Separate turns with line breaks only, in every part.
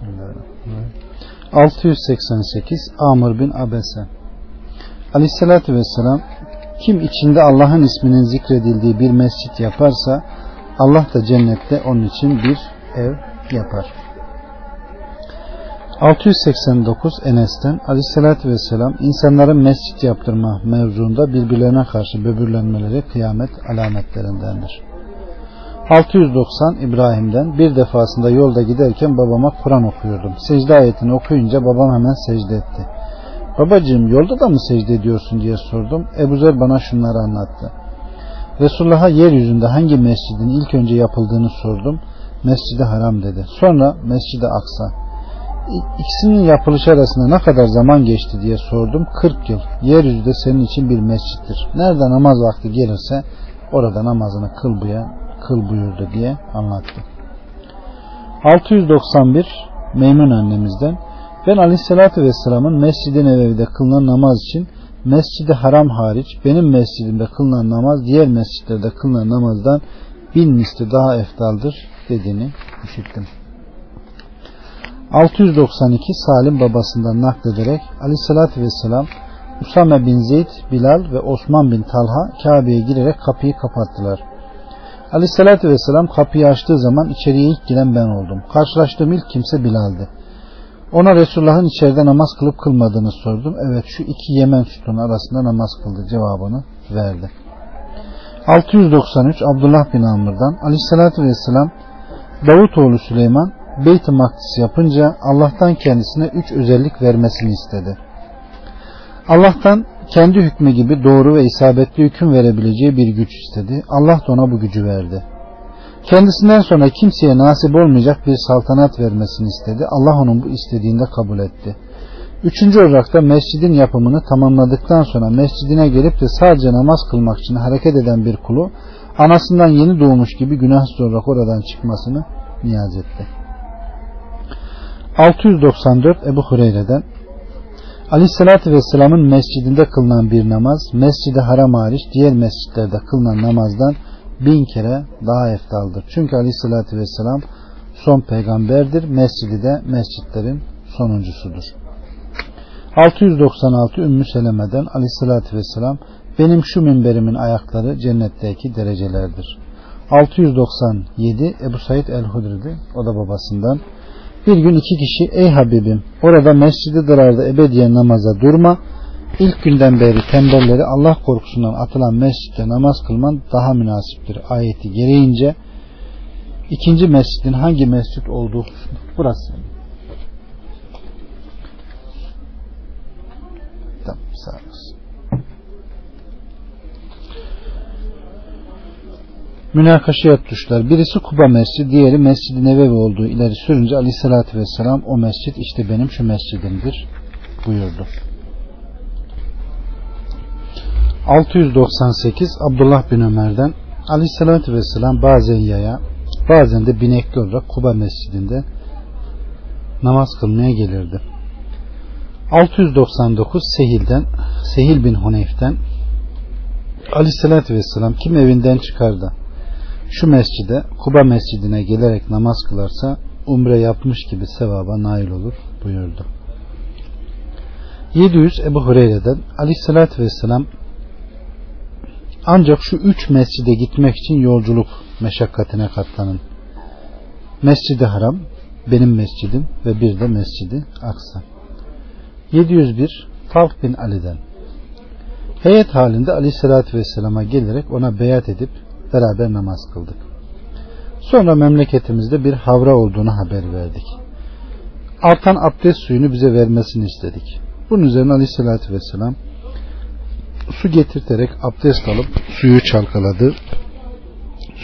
Bismillahirrahmanirrahim. 688 Amr bin Abese Aleyhissalatü Vesselam kim içinde Allah'ın isminin zikredildiği bir mescit yaparsa Allah da cennette onun için bir ev yapar. 689 Enes'ten Aleyhisselatü Vesselam insanların mescit yaptırma mevzuunda birbirlerine karşı böbürlenmeleri kıyamet alametlerindendir. 690 İbrahim'den bir defasında yolda giderken babama Kur'an okuyordum. Secde ayetini okuyunca babam hemen secde etti. Babacığım yolda da mı secde ediyorsun diye sordum. Ebu Zer bana şunları anlattı. Resulullah'a yeryüzünde hangi mescidin ilk önce yapıldığını sordum. Mescidi Haram dedi. Sonra Mescidi Aksa. İkisinin yapılışı arasında ne kadar zaman geçti diye sordum. 40 yıl. Yeryüzü de senin için bir mescittir. Nerede namaz vakti gelirse orada namazını kıl, buya, kıl buyurdu diye anlattı. 691 Meymun annemizden ben Aleyhisselatü Vesselam'ın Mescid-i Nebevi'de kılınan namaz için Mescid-i Haram hariç benim mescidimde kılınan namaz diğer mescitlerde kılınan namazdan bin misli daha eftaldır dediğini işittim. 692 Salim babasından naklederek Aleyhisselatü Vesselam Usame bin Zeyd, Bilal ve Osman bin Talha Kabe'ye girerek kapıyı kapattılar. Aleyhisselatü Vesselam kapıyı açtığı zaman içeriye ilk giren ben oldum. Karşılaştığım ilk kimse Bilal'di. Ona Resulullah'ın içeride namaz kılıp kılmadığını sordum. Evet şu iki Yemen sütunu arasında namaz kıldı cevabını verdi. 693 Abdullah bin Amr'dan Aleyhisselatü Vesselam Davutoğlu Süleyman Beyt-i Makdis yapınca Allah'tan kendisine üç özellik vermesini istedi. Allah'tan kendi hükmü gibi doğru ve isabetli hüküm verebileceği bir güç istedi. Allah da ona bu gücü verdi. Kendisinden sonra kimseye nasip olmayacak bir saltanat vermesini istedi. Allah onun bu istediğinde kabul etti. Üçüncü olarak da mescidin yapımını tamamladıktan sonra mescidine gelip de sadece namaz kılmak için hareket eden bir kulu anasından yeni doğmuş gibi günahsız olarak oradan çıkmasını niyaz etti. 694 Ebu Hureyre'den Aleyhissalatü Vesselam'ın mescidinde kılınan bir namaz, mescidi haram hariç diğer mescitlerde kılınan namazdan bin kere daha eftaldır. Çünkü Aleyhissalatü Vesselam son peygamberdir. Mescidi de mescitlerin sonuncusudur. 696 Ümmü Seleme'den Aleyhissalatü Vesselam benim şu minberimin ayakları cennetteki derecelerdir. 697 Ebu Said el-Hudri'di. O da babasından. Bir gün iki kişi ey Habibim orada mescidi dırarda ebediyen namaza durma. İlk günden beri tembelleri Allah korkusundan atılan mescitte namaz kılman daha münasiptir. Ayeti gereğince ikinci mescidin hangi mescit olduğu burası. Tamam sağ olasın. Münakaşa tutuşlar. Birisi Kuba Mescidi, diğeri Mescid-i Nebevi olduğu ileri sürünce Aleyhisselatü Vesselam o mescit işte benim şu mescidimdir buyurdu. 698 Abdullah bin Ömer'den Aleyhisselatü Vesselam bazen yaya bazen de binekli olarak Kuba Mescidinde namaz kılmaya gelirdi. 699 Sehil'den Sehil bin Huneyf'ten Aleyhisselatü Vesselam kim evinden çıkar da şu mescide Kuba mescidine gelerek namaz kılarsa umre yapmış gibi sevaba nail olur buyurdu. 700 Ebu Hureyre'den Aleyhisselatü Vesselam ancak şu üç mescide gitmek için yolculuk meşakkatine katlanın. Mescidi Haram, benim mescidim ve bir de Mescidi Aksa. 701 Talh bin Ali'den Heyet halinde Aleyhisselatü Vesselam'a gelerek ona beyat edip beraber namaz kıldık. Sonra memleketimizde bir havra olduğunu haber verdik. Artan abdest suyunu bize vermesini istedik. Bunun üzerine Aleyhisselatü Vesselam su getirterek abdest alıp suyu çalkaladı.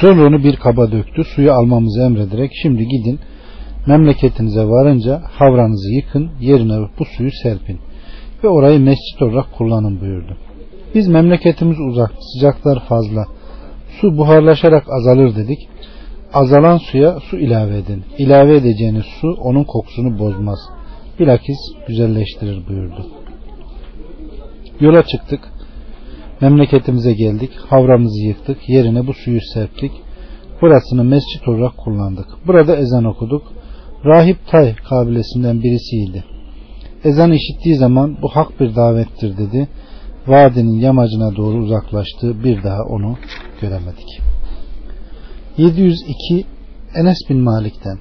Sonra onu bir kaba döktü. Suyu almamızı emrederek şimdi gidin memleketinize varınca havranızı yıkın yerine bu suyu serpin ve orayı mescit olarak kullanın buyurdu. Biz memleketimiz uzak, sıcaklar fazla, su buharlaşarak azalır dedik. Azalan suya su ilave edin. İlave edeceğiniz su onun kokusunu bozmaz. Bilakis güzelleştirir buyurdu. Yola çıktık. Memleketimize geldik. Havramızı yıktık. Yerine bu suyu serptik. Burasını mescit olarak kullandık. Burada ezan okuduk. Rahip Tay kabilesinden birisiydi. Ezan işittiği zaman bu hak bir davettir dedi. Vadinin yamacına doğru uzaklaştı. Bir daha onu göremedik. 702 Enes bin Malik'ten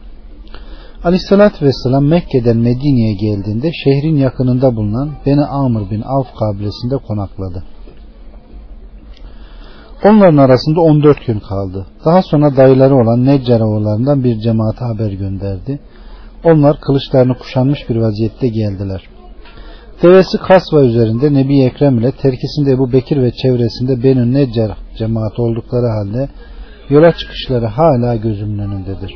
Aleyhissalatü Vesselam Mekke'den Medine'ye geldiğinde şehrin yakınında bulunan Beni Amr bin Avf kabilesinde konakladı. Onların arasında 14 gün kaldı. Daha sonra dayıları olan Neccar oğullarından bir cemaate haber gönderdi. Onlar kılıçlarını kuşanmış bir vaziyette geldiler. Devesi kasva üzerinde Nebi Ekrem ile terkisinde Ebu Bekir ve çevresinde Benü Neccar cemaati oldukları halde yola çıkışları hala gözümün önündedir.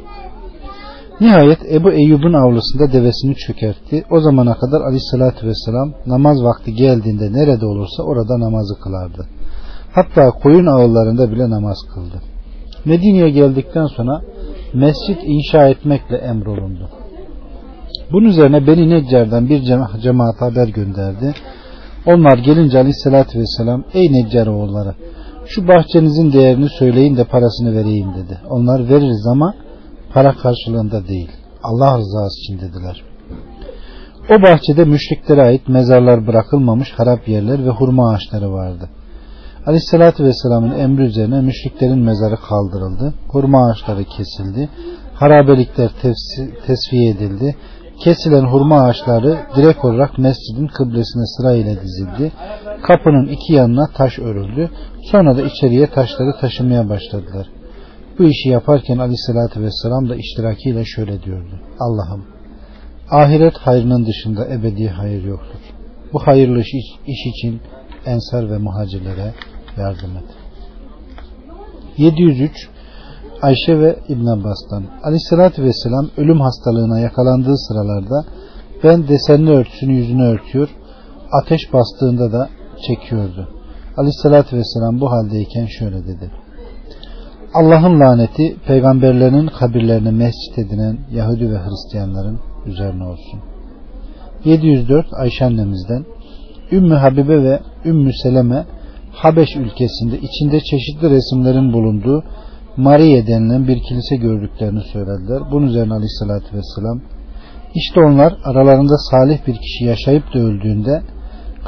Nihayet Ebu Eyyub'un avlusunda devesini çökertti. O zamana kadar aleyhissalatü vesselam namaz vakti geldiğinde nerede olursa orada namazı kılardı. Hatta koyun ağıllarında bile namaz kıldı. Medine'ye geldikten sonra mescit inşa etmekle emrolundu. Bunun üzerine Beni Neccar'dan bir cema cemaat haber gönderdi. Onlar gelince aleyhissalatü vesselam ey Neccar oğulları şu bahçenizin değerini söyleyin de parasını vereyim dedi. Onlar veririz ama para karşılığında değil. Allah rızası için dediler. O bahçede müşriklere ait mezarlar bırakılmamış harap yerler ve hurma ağaçları vardı. Aleyhissalatü Vesselam'ın emri üzerine müşriklerin mezarı kaldırıldı. Hurma ağaçları kesildi. Harabelikler tesfiye edildi. Kesilen hurma ağaçları direkt olarak mescidin kıblesine sırayla dizildi. Kapının iki yanına taş örüldü. Sonra da içeriye taşları taşımaya başladılar. Bu işi yaparken aleyhissalatü vesselam da iştirakiyle şöyle diyordu. Allah'ım ahiret hayrının dışında ebedi hayır yoktur. Bu hayırlı iş, iş için ensar ve muhacirlere yardım et. 703 Ayşe ve İbn Abbas'tan Aleyhisselatü Vesselam ölüm hastalığına yakalandığı sıralarda ben desenli örtüsünü yüzüne örtüyor ateş bastığında da çekiyordu. Aleyhisselatü Vesselam bu haldeyken şöyle dedi. Allah'ın laneti peygamberlerin kabirlerini mescit edinen Yahudi ve Hristiyanların üzerine olsun. 704 Ayşe annemizden Ümmü Habibe ve Ümmü Seleme Habeş ülkesinde içinde çeşitli resimlerin bulunduğu Mariye denilen bir kilise gördüklerini söylediler. Bunun üzerine aleyhissalatü vesselam işte onlar aralarında salih bir kişi yaşayıp da öldüğünde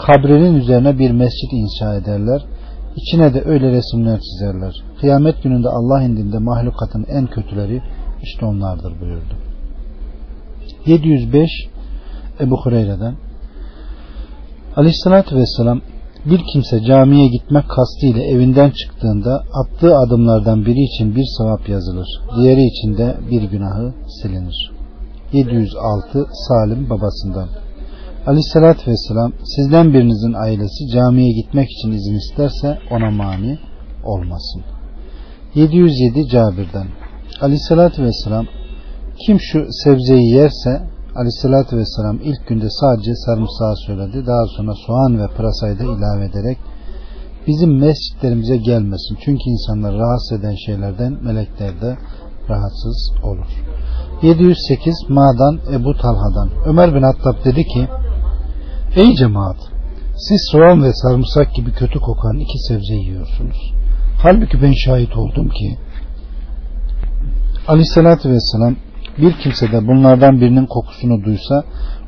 kabrinin üzerine bir mescit inşa ederler. İçine de öyle resimler çizerler. Kıyamet gününde Allah indinde mahlukatın en kötüleri işte onlardır buyurdu. 705 Ebu Hureyre'den Aleyhissalatü Vesselam bir kimse camiye gitmek kastıyla evinden çıktığında attığı adımlardan biri için bir sevap yazılır. Diğeri için de bir günahı silinir. 706 Salim babasından Aleyhissalatü Vesselam sizden birinizin ailesi camiye gitmek için izin isterse ona mani olmasın. 707 Cabir'den Aleyhissalatü Vesselam kim şu sebzeyi yerse Aleyhissalatü Vesselam ilk günde sadece sarımsağı söyledi. Daha sonra soğan ve pırasayı da ilave ederek bizim mescitlerimize gelmesin. Çünkü insanlar rahatsız eden şeylerden melekler de rahatsız olur. 708 Ma'dan Ebu Talha'dan Ömer bin Hattab dedi ki Ey cemaat siz soğan ve sarımsak gibi kötü kokan iki sebze yiyorsunuz. Halbuki ben şahit oldum ki Aleyhissalatü Vesselam bir kimse de bunlardan birinin kokusunu duysa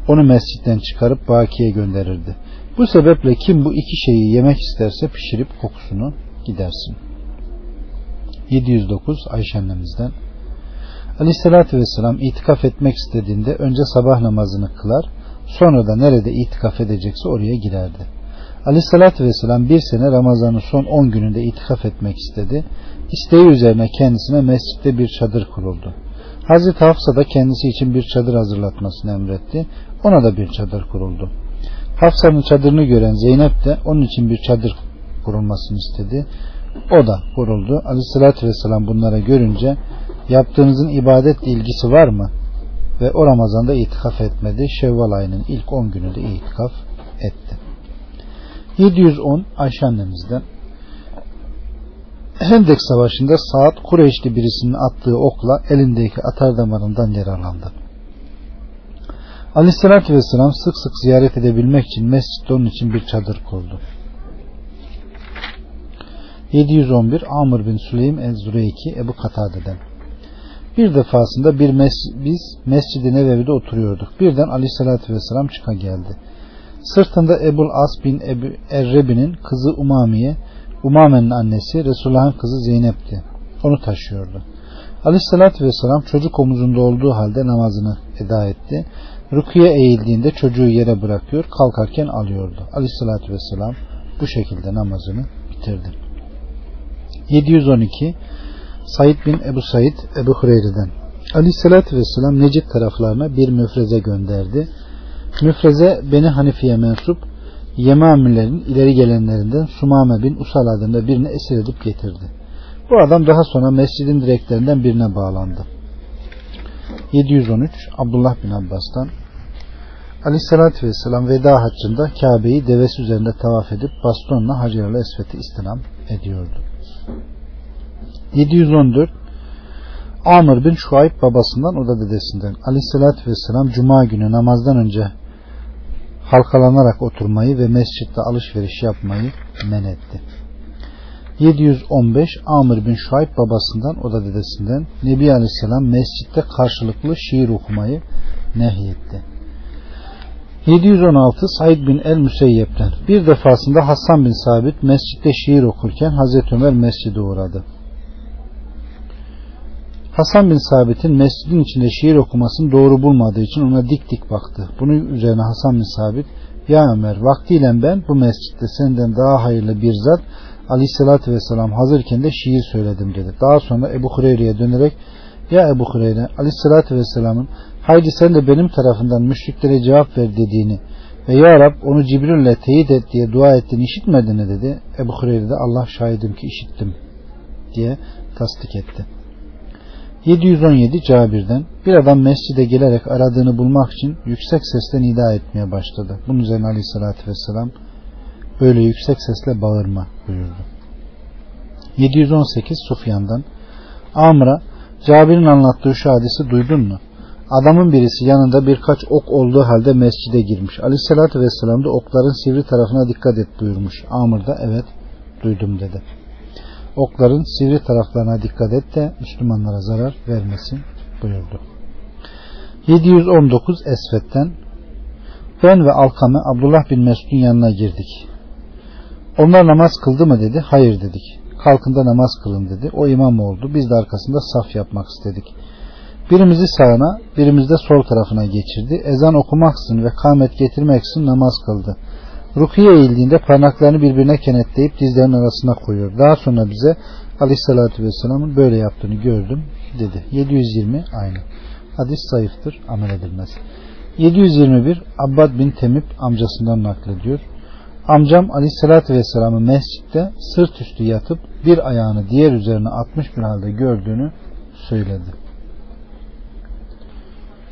onu mescitten çıkarıp bakiye gönderirdi. Bu sebeple kim bu iki şeyi yemek isterse pişirip kokusunu gidersin. 709 Ayşe annemizden Aleyhissalatü Vesselam itikaf etmek istediğinde önce sabah namazını kılar sonra da nerede itikaf edecekse oraya girerdi. Aleyhissalatü Vesselam bir sene Ramazan'ın son 10 gününde itikaf etmek istedi. İsteği üzerine kendisine mescitte bir çadır kuruldu. Hazreti Hafsa da kendisi için bir çadır hazırlatmasını emretti. Ona da bir çadır kuruldu. Hafsa'nın çadırını gören Zeynep de onun için bir çadır kurulmasını istedi. O da kuruldu. Aleyhissalatü vesselam bunlara görünce yaptığınızın ibadetle ilgisi var mı? Ve o Ramazan'da itikaf etmedi. Şevval ayının ilk 10 günü de itikaf etti. 710 Ayşe annemizden Hendek Savaşı'nda Saat Kureyşli birisinin attığı okla elindeki atar damarından yaralandı. Aleyhissalatü Vesselam sık sık ziyaret edebilmek için mescitte onun için bir çadır kurdu. 711 Amr bin Süleym el-Züreyki Ebu Katade'den Bir defasında bir mes biz Mescid-i Nebevi'de oturuyorduk. Birden Aleyhisselatü Vesselam çıka geldi. Sırtında Ebul As bin Ebu Errebi'nin kızı Umamiye, Umame'nin annesi Resulullah'ın kızı Zeynep'ti. Onu taşıyordu. Aleyhisselatü Vesselam çocuk omuzunda olduğu halde namazını eda etti. Rukiye eğildiğinde çocuğu yere bırakıyor, kalkarken alıyordu. Aleyhisselatü Vesselam bu şekilde namazını bitirdi. 712 Said bin Ebu Said Ebu Hureyre'den Aleyhisselatü Vesselam Necid taraflarına bir müfreze gönderdi. Müfreze Beni Hanifi'ye mensup Yemamilerin ileri gelenlerinden Sumame bin Usal adında birini esir edip getirdi. Bu adam daha sonra mescidin direklerinden birine bağlandı. 713 Abdullah bin Abbas'tan Aleyhissalatü Vesselam veda haccında Kabe'yi devesi üzerinde tavaf edip bastonla Hacer-i Esvet'i istinam ediyordu. 714 Amr bin Şuayb babasından o da dedesinden Aleyhissalatü Vesselam Cuma günü namazdan önce halkalanarak oturmayı ve mescitte alışveriş yapmayı men etti. 715 Amr bin Şuayb babasından o da dedesinden Nebi Aleyhisselam mescitte karşılıklı şiir okumayı nehyetti. 716 Said bin el Müseyyep'ten bir defasında Hasan bin Sabit mescitte şiir okurken Hazreti Ömer mescide uğradı. Hasan bin Sabit'in mescidin içinde şiir okumasını doğru bulmadığı için ona dik dik baktı. Bunun üzerine Hasan bin Sabit ya Ömer vaktiyle ben bu mescitte senden daha hayırlı bir zat aleyhissalatü vesselam hazırken de şiir söyledim dedi. Daha sonra Ebu Hureyre'ye dönerek ya Ebu Hureyre aleyhissalatü vesselamın haydi sen de benim tarafından müşriklere cevap ver dediğini ve Ya Rab onu Cibril'le teyit et diye dua ettiğini işitmedin dedi. Ebu Hureyre de Allah şahidim ki işittim diye tasdik etti. 717 Cabir'den bir adam mescide gelerek aradığını bulmak için yüksek sesle nida etmeye başladı. Bunun üzerine aleyhissalatü vesselam böyle yüksek sesle bağırma buyurdu. 718 Sufyan'dan Amr'a Cabir'in anlattığı şu hadisi duydun mu? Adamın birisi yanında birkaç ok olduğu halde mescide girmiş. Aleyhissalatü vesselam da okların sivri tarafına dikkat et buyurmuş. Amr da evet duydum dedi okların sivri taraflarına dikkat et de Müslümanlara zarar vermesin buyurdu. 719 Esvet'ten ben ve Alkame Abdullah bin Mesud'un yanına girdik. Onlar namaz kıldı mı dedi. Hayır dedik. Kalkında namaz kılın dedi. O imam oldu. Biz de arkasında saf yapmak istedik. Birimizi sağına, birimizi de sol tarafına geçirdi. Ezan okumaksın ve kâmet getirmeksin namaz kıldı. Rukiye eğildiğinde parmaklarını birbirine kenetleyip dizlerinin arasına koyuyor. Daha sonra bize Aleyhisselatü Vesselam'ın böyle yaptığını gördüm dedi. 720 aynı. Hadis zayıftır, amel edilmez. 721 Abbad bin Temip amcasından naklediyor. Amcam Aleyhisselatü Vesselam'ı mescitte sırt üstü yatıp bir ayağını diğer üzerine atmış bir halde gördüğünü söyledi.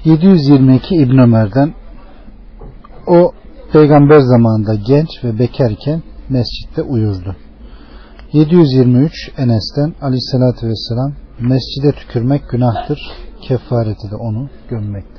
722 İbn Ömer'den o Peygamber zamanında genç ve bekarken mescitte uyurdu. 723 Enes'ten aleyhissalatü vesselam mescide tükürmek günahtır. Kefareti de onu gömmektir.